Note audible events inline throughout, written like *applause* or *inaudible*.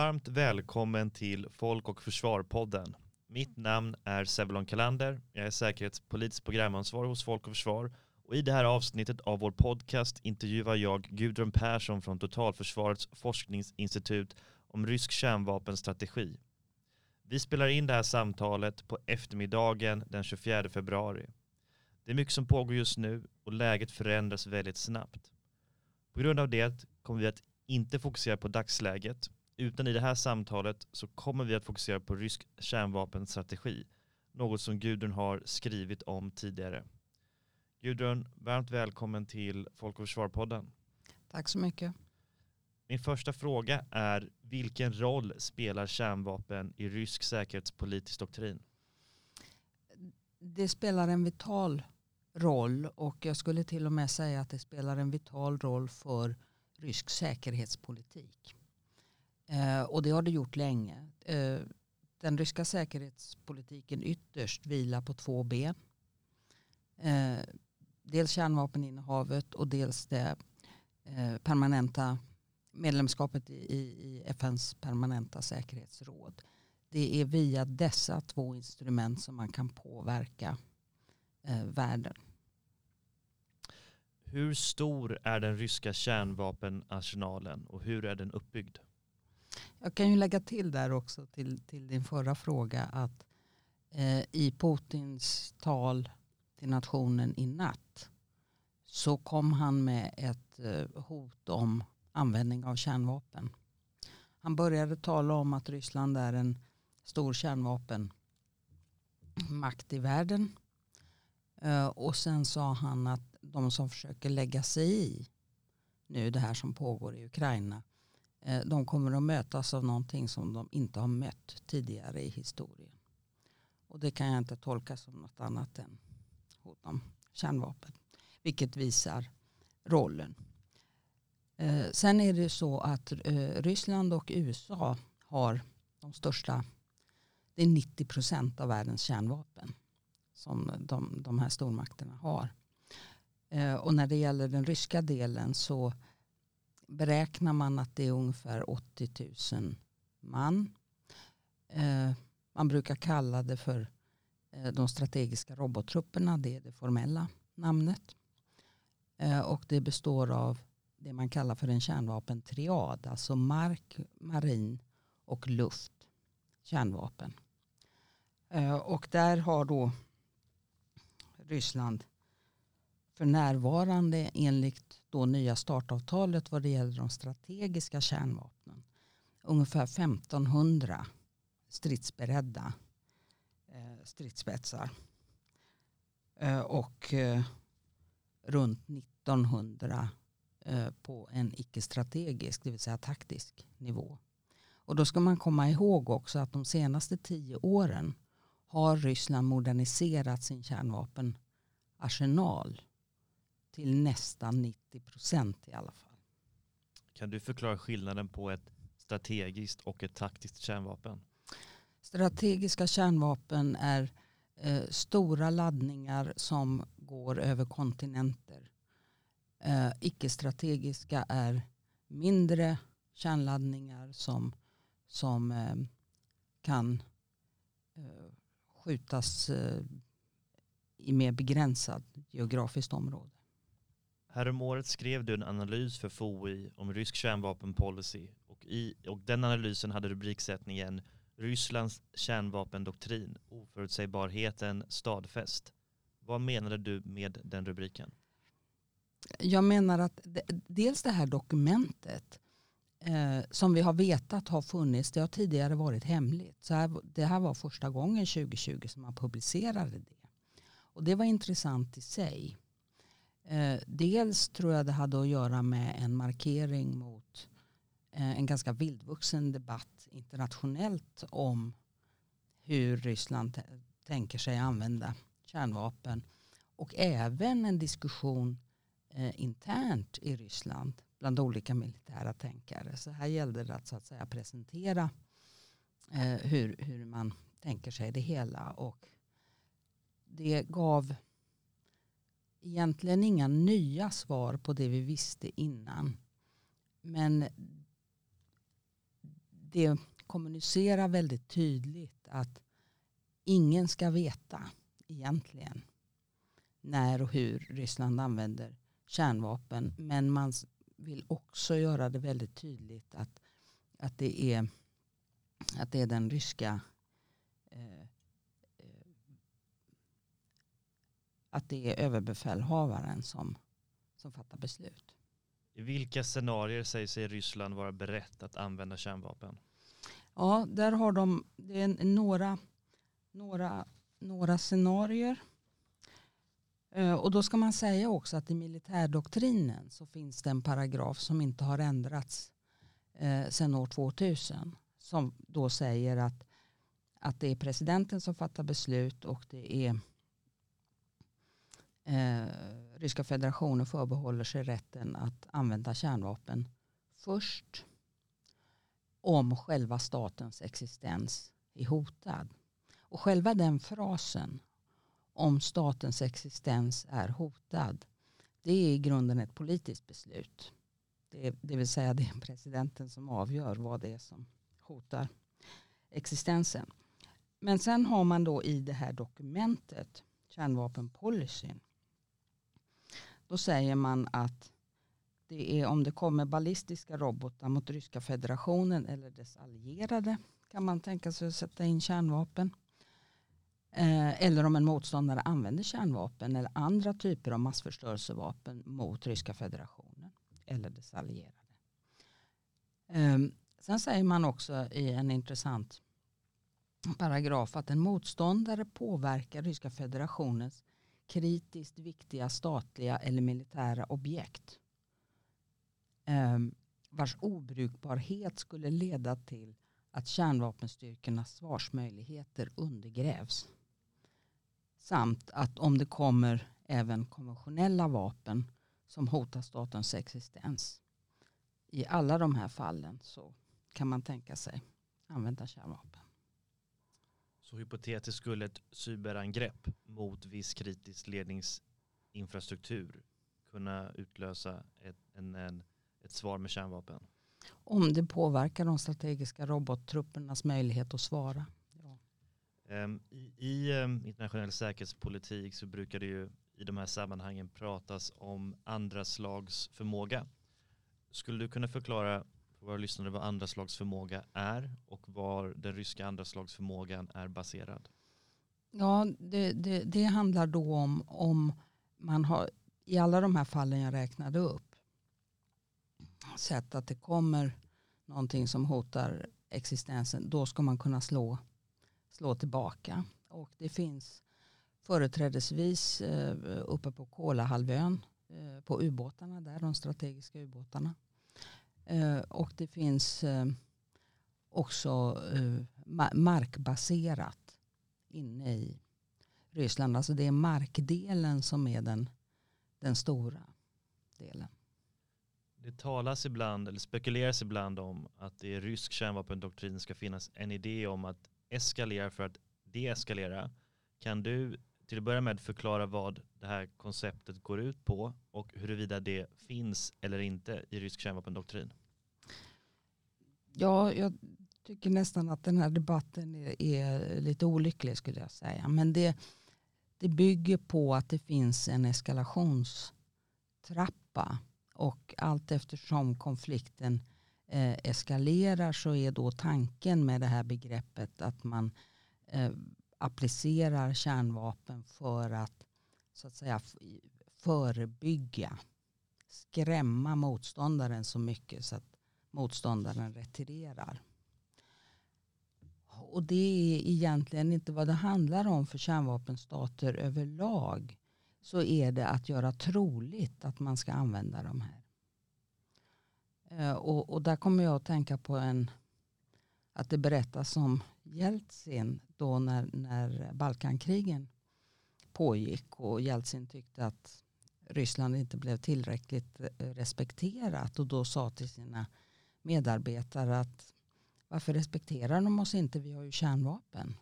Varmt välkommen till Folk och Försvar-podden. Mitt namn är Sevlon Kalander. Jag är säkerhetspolitisk programansvarig hos Folk och Försvar. Och I det här avsnittet av vår podcast intervjuar jag Gudrun Persson från Totalförsvarets forskningsinstitut om rysk kärnvapenstrategi. Vi spelar in det här samtalet på eftermiddagen den 24 februari. Det är mycket som pågår just nu och läget förändras väldigt snabbt. På grund av det kommer vi att inte fokusera på dagsläget utan i det här samtalet så kommer vi att fokusera på rysk kärnvapenstrategi. Något som Gudrun har skrivit om tidigare. Gudrun, varmt välkommen till Folk och Försvar-podden. Tack så mycket. Min första fråga är vilken roll spelar kärnvapen i rysk säkerhetspolitisk doktrin? Det spelar en vital roll och jag skulle till och med säga att det spelar en vital roll för rysk säkerhetspolitik. Eh, och det har det gjort länge. Eh, den ryska säkerhetspolitiken ytterst vilar på två ben. Eh, dels kärnvapeninnehavet och dels det eh, permanenta medlemskapet i, i FNs permanenta säkerhetsråd. Det är via dessa två instrument som man kan påverka eh, världen. Hur stor är den ryska kärnvapenarsenalen och hur är den uppbyggd? Jag kan ju lägga till där också till, till din förra fråga att eh, i Putins tal till nationen i natt så kom han med ett eh, hot om användning av kärnvapen. Han började tala om att Ryssland är en stor kärnvapenmakt i världen. Eh, och sen sa han att de som försöker lägga sig i nu det här som pågår i Ukraina Eh, de kommer att mötas av någonting som de inte har mött tidigare i historien. Och det kan jag inte tolka som något annat än hot om kärnvapen. Vilket visar rollen. Eh, sen är det så att eh, Ryssland och USA har de största, det är 90 procent av världens kärnvapen som de, de här stormakterna har. Och när det gäller den ryska delen så beräknar man att det är ungefär 80 000 man. Eh, man brukar kalla det för eh, de strategiska robottrupperna. Det är det formella namnet. Eh, och det består av det man kallar för en kärnvapentriad. Alltså mark, marin och luft. Kärnvapen. Eh, och där har då Ryssland för närvarande enligt då nya startavtalet vad det gäller de strategiska kärnvapnen ungefär 1500 stridsberedda eh, stridsspetsar. Eh, och eh, runt 1900 på en icke-strategisk, det vill säga taktisk nivå. Och då ska man komma ihåg också att de senaste tio åren har Ryssland moderniserat sin kärnvapenarsenal till nästan 90 procent i alla fall. Kan du förklara skillnaden på ett strategiskt och ett taktiskt kärnvapen? Strategiska kärnvapen är eh, stora laddningar som går över kontinenter. Eh, icke-strategiska är mindre kärnladdningar som, som eh, kan eh, skjutas eh, i mer begränsat geografiskt område. Häromåret skrev du en analys för FOI om rysk kärnvapenpolicy och, i, och den analysen hade rubriksättningen Rysslands kärnvapendoktrin, oförutsägbarheten stadfäst. Vad menade du med den rubriken? Jag menar att dels det här dokumentet eh, som vi har vetat har funnits, det har tidigare varit hemligt. Så här, det här var första gången 2020 som man publicerade det. Och det var intressant i sig. Eh, dels tror jag det hade att göra med en markering mot eh, en ganska vildvuxen debatt internationellt om hur Ryssland tänker sig använda kärnvapen. Och även en diskussion eh, internt i Ryssland bland olika militära tänkare. Så här gällde det att, så att säga, presentera eh, hur, hur man tänker sig det hela. Och det gav egentligen inga nya svar på det vi visste innan. Men det kommunicerar väldigt tydligt att ingen ska veta egentligen när och hur Ryssland använder kärnvapen. Men man vill också göra det väldigt tydligt att, att, det, är, att det är den ryska eh, att det är överbefälhavaren som, som fattar beslut. I vilka scenarier säger sig Ryssland vara berett att använda kärnvapen? Ja, där har de det är några, några, några scenarier. Eh, och då ska man säga också att i militärdoktrinen så finns det en paragraf som inte har ändrats eh, sedan år 2000. Som då säger att, att det är presidenten som fattar beslut och det är eh, Ryska federationen förbehåller sig rätten att använda kärnvapen först om själva statens existens är hotad. Och själva den frasen om statens existens är hotad det är i grunden ett politiskt beslut. Det, det vill säga det är presidenten som avgör vad det är som hotar existensen. Men sen har man då i det här dokumentet, kärnvapenpolicyn, då säger man att det är om det kommer ballistiska robotar mot ryska federationen eller dess allierade kan man tänka sig att sätta in kärnvapen. Eh, eller om en motståndare använder kärnvapen eller andra typer av massförstörelsevapen mot ryska federationen eller dess allierade. Ehm, sen säger man också i en intressant paragraf att en motståndare påverkar ryska federationens kritiskt viktiga statliga eller militära objekt ehm, vars obrukbarhet skulle leda till att kärnvapenstyrkornas svarsmöjligheter undergrävs. Samt att om det kommer även konventionella vapen som hotar statens existens. I alla de här fallen så kan man tänka sig använda kärnvapen. Så hypotetiskt skulle ett cyberangrepp mot viss kritisk ledningsinfrastruktur kunna utlösa ett, en, en, ett svar med kärnvapen? Om det påverkar de strategiska robottruppernas möjlighet att svara. Ehm, I, i ehm, internationell säkerhetspolitik så brukar det ju i de här sammanhangen pratas om andra slags förmåga. Skulle du kunna förklara för våra lyssnare vad andra slags förmåga är och var den ryska andra slags förmågan är baserad? Ja, det, det, det handlar då om om man har i alla de här fallen jag räknade upp sett att det kommer någonting som hotar existensen, då ska man kunna slå slå tillbaka. Och det finns företrädesvis eh, uppe på Kolahalvön eh, på ubåtarna där, de strategiska ubåtarna. Eh, och det finns eh, också eh, markbaserat inne i Ryssland. Alltså det är markdelen som är den, den stora delen. Det talas ibland, eller spekuleras ibland om att det i rysk kärnvapendoktrin ska finnas en idé om att eskalera för att deeskalera. Kan du till att börja med förklara vad det här konceptet går ut på och huruvida det finns eller inte i rysk kärnvapendoktrin? Ja, jag tycker nästan att den här debatten är, är lite olycklig skulle jag säga. Men det, det bygger på att det finns en eskalationstrappa och allt eftersom konflikten eh, eskalerar så är då tanken med det här begreppet att man eh, applicerar kärnvapen för att så att säga förebygga, skrämma motståndaren så mycket så att motståndaren retirerar. Och det är egentligen inte vad det handlar om för kärnvapenstater överlag. Så är det att göra troligt att man ska använda de här eh, och, och där kommer jag att tänka på en, att det berättas om Jeltsin då när, när Balkankrigen pågick och Jeltsin tyckte att Ryssland inte blev tillräckligt eh, respekterat och då sa till sina medarbetare att varför respekterar de oss inte? Vi har ju kärnvapen.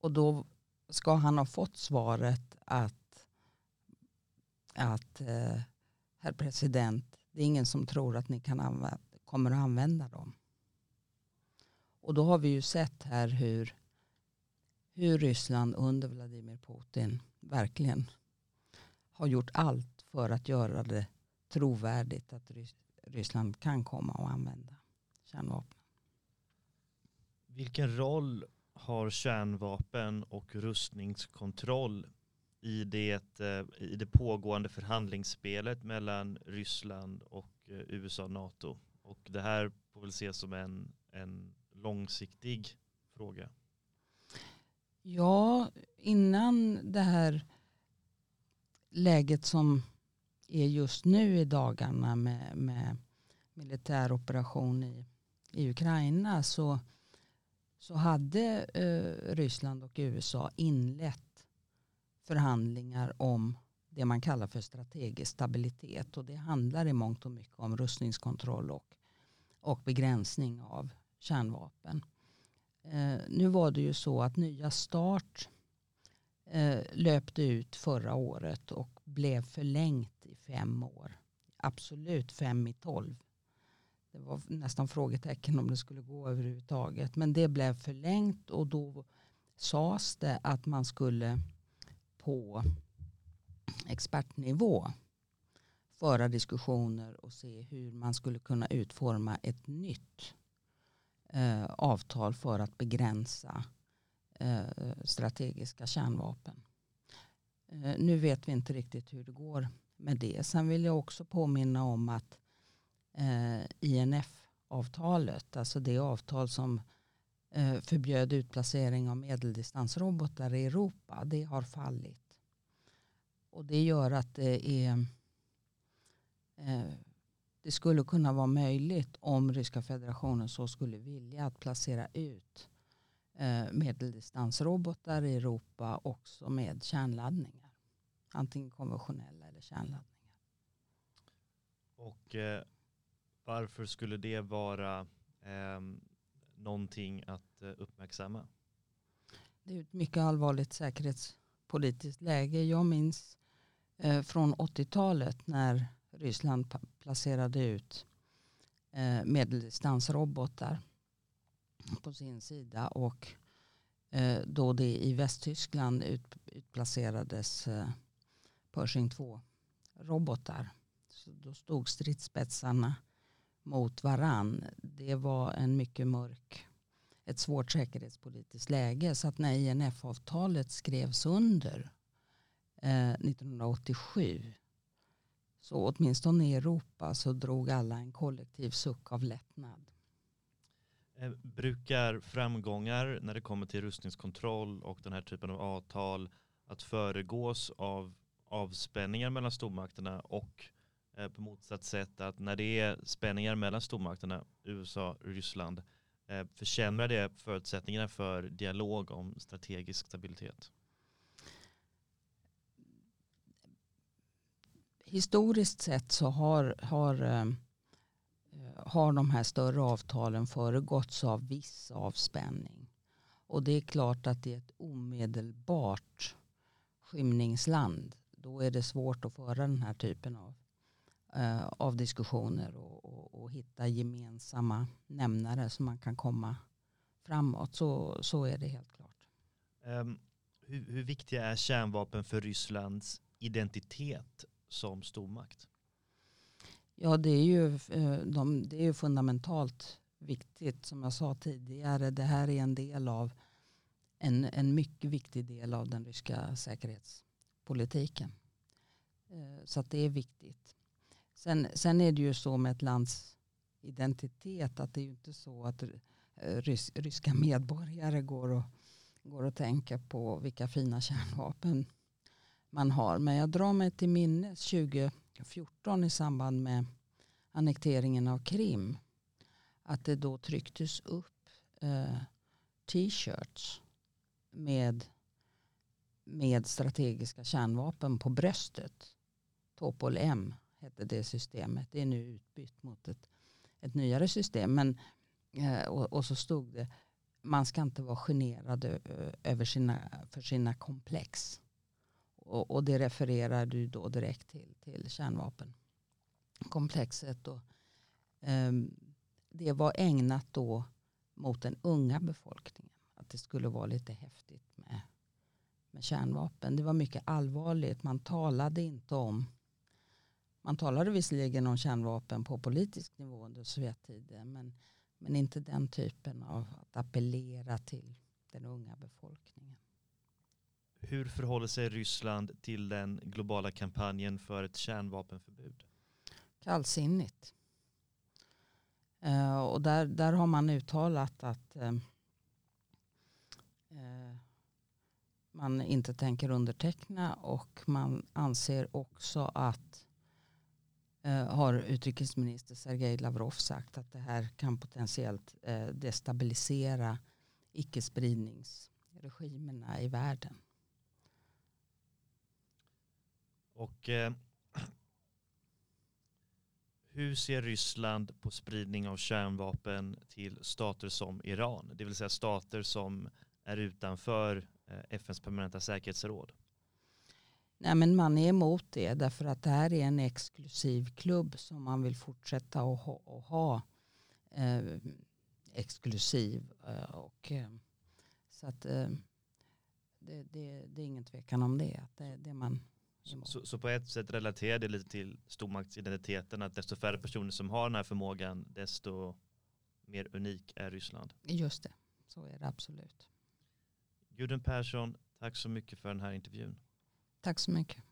Och då ska han ha fått svaret att, att eh, herr president, det är ingen som tror att ni kan använda, kommer att använda dem. Och då har vi ju sett här hur, hur Ryssland under Vladimir Putin verkligen har gjort allt för att göra det trovärdigt att Ryssland kan komma och använda kärnvapen. Vilken roll har kärnvapen och rustningskontroll i det, eh, i det pågående förhandlingsspelet mellan Ryssland och eh, USA och NATO? Och det här får väl ses som en, en långsiktig fråga. Ja, innan det här läget som är just nu i dagarna med, med militär operation i, i Ukraina så, så hade eh, Ryssland och USA inlett förhandlingar om det man kallar för strategisk stabilitet. Och det handlar i mångt och mycket om rustningskontroll och, och begränsning av kärnvapen. Eh, nu var det ju så att nya start eh, löpte ut förra året och blev förlängt i fem år. Absolut fem i tolv. Det var nästan frågetecken om det skulle gå överhuvudtaget. Men det blev förlängt och då sades det att man skulle på expertnivå föra diskussioner och se hur man skulle kunna utforma ett nytt eh, avtal för att begränsa eh, strategiska kärnvapen. Eh, nu vet vi inte riktigt hur det går med det. Sen vill jag också påminna om att eh, INF-avtalet, alltså det avtal som eh, förbjöd utplacering av medeldistansrobotar i Europa, det har fallit. Och det gör att det är eh, det skulle kunna vara möjligt om Ryska federationen så skulle vilja att placera ut eh, medeldistansrobotar i Europa också med kärnladdningar. Antingen konventionella eller kärnladdningar. Och eh, varför skulle det vara eh, någonting att eh, uppmärksamma? Det är ett mycket allvarligt säkerhetspolitiskt läge. Jag minns eh, från 80-talet när Ryssland placerade ut eh, medeldistansrobotar på sin sida och eh, då det i Västtyskland ut, utplacerades eh, Pershing robotar. Så då stod stridsspetsarna mot varann. Det var en mycket mörk, ett svårt säkerhetspolitiskt läge. Så att när INF-avtalet skrevs under eh, 1987 så åtminstone i Europa så drog alla en kollektiv suck av lättnad. Eh, brukar framgångar när det kommer till rustningskontroll och den här typen av avtal att föregås av avspänningar mellan stormakterna och eh, på motsatt sätt att när det är spänningar mellan stormakterna USA och Ryssland eh, försämrar det förutsättningarna för dialog om strategisk stabilitet? historiskt sett så har, har, eh, eh, har de här större avtalen föregåtts av viss avspänning. Och det är klart att det är ett omedelbart skymningsland då är det svårt att föra den här typen av, eh, av diskussioner och, och, och, hitta gemensamma nämnare så man kan komma framåt. Så, så är det helt klart. Um, hur, hur viktiga är kärnvapen för Rysslands identitet som stormakt? Ja, det är ju, eh, de, det är ju fundamentalt viktigt. Som jag sa tidigare, det här är en del av en, en mycket viktig del av den ryska säkerhetspolitiken politiken. Eh, så att det är viktigt. Sen, sen är det ju så med ett lands identitet att det är ju inte så att eh, rys, ryska medborgare går och, går och tänker på vilka fina kärnvapen man har. Men jag drar mig till minnes 2014 i samband med annekteringen av Krim att det då trycktes upp eh, t-shirts med, med strategiska kärnvapen på bröstet. Topol M hette det systemet. Det är nu utbytt mot ett, ett nyare system. Men, eh, och, och, så stod det man ska inte vara generad över sina, för sina komplex. Och, och det refererar du då direkt till, till kärnvapenkomplexet. Och, um, det var ägnat då mot den unga befolkningen. Att det skulle vara lite häftigt med, kärnvapen. Det var mycket allvarligt. Man talade inte om man talade visserligen om kärnvapen på politisk nivå under Sovjettiden. Men, men inte den typen av att appellera till den unga befolkningen. Hur förhåller sig Ryssland till den globala kampanjen för ett kärnvapenförbud? Kallsinnigt. Uh, och där, där har man uttalat att uh, uh, man inte tänker underteckna och man anser också att eh, har utrikesminister Sergej Lavrov sagt att det här kan potentiellt eh, destabilisera icke-spridningsregimerna i världen. Och eh, *clears throat* hur ser Ryssland på spridning av kärnvapen till stater som Iran? Det vill säga stater som är utanför FNs permanenta säkerhetsråd. Nej, men man är emot det därför att det här är en exklusiv klubb som man vill fortsätta att ha, att ha eh, exklusiv. Eh, och, eh, så att, eh, det, det, det, är ingen tvekan om det. Att det, det man så, så, på ett sätt relaterar det lite till stormaktsidentiteten att desto färre personer som har den här förmågan desto mer unik är Ryssland. Just det, så är det absolut. Gudrun Persson, tack så mycket för den här intervjun. Tack så mycket.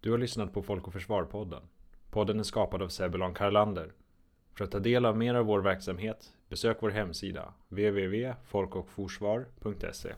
Du har lyssnat på Folk och Försvar-podden. Podden är skapad av Sebulon Karlander. För att ta del av mer av vår verksamhet, besök vår hemsida www.folkochforsvar.se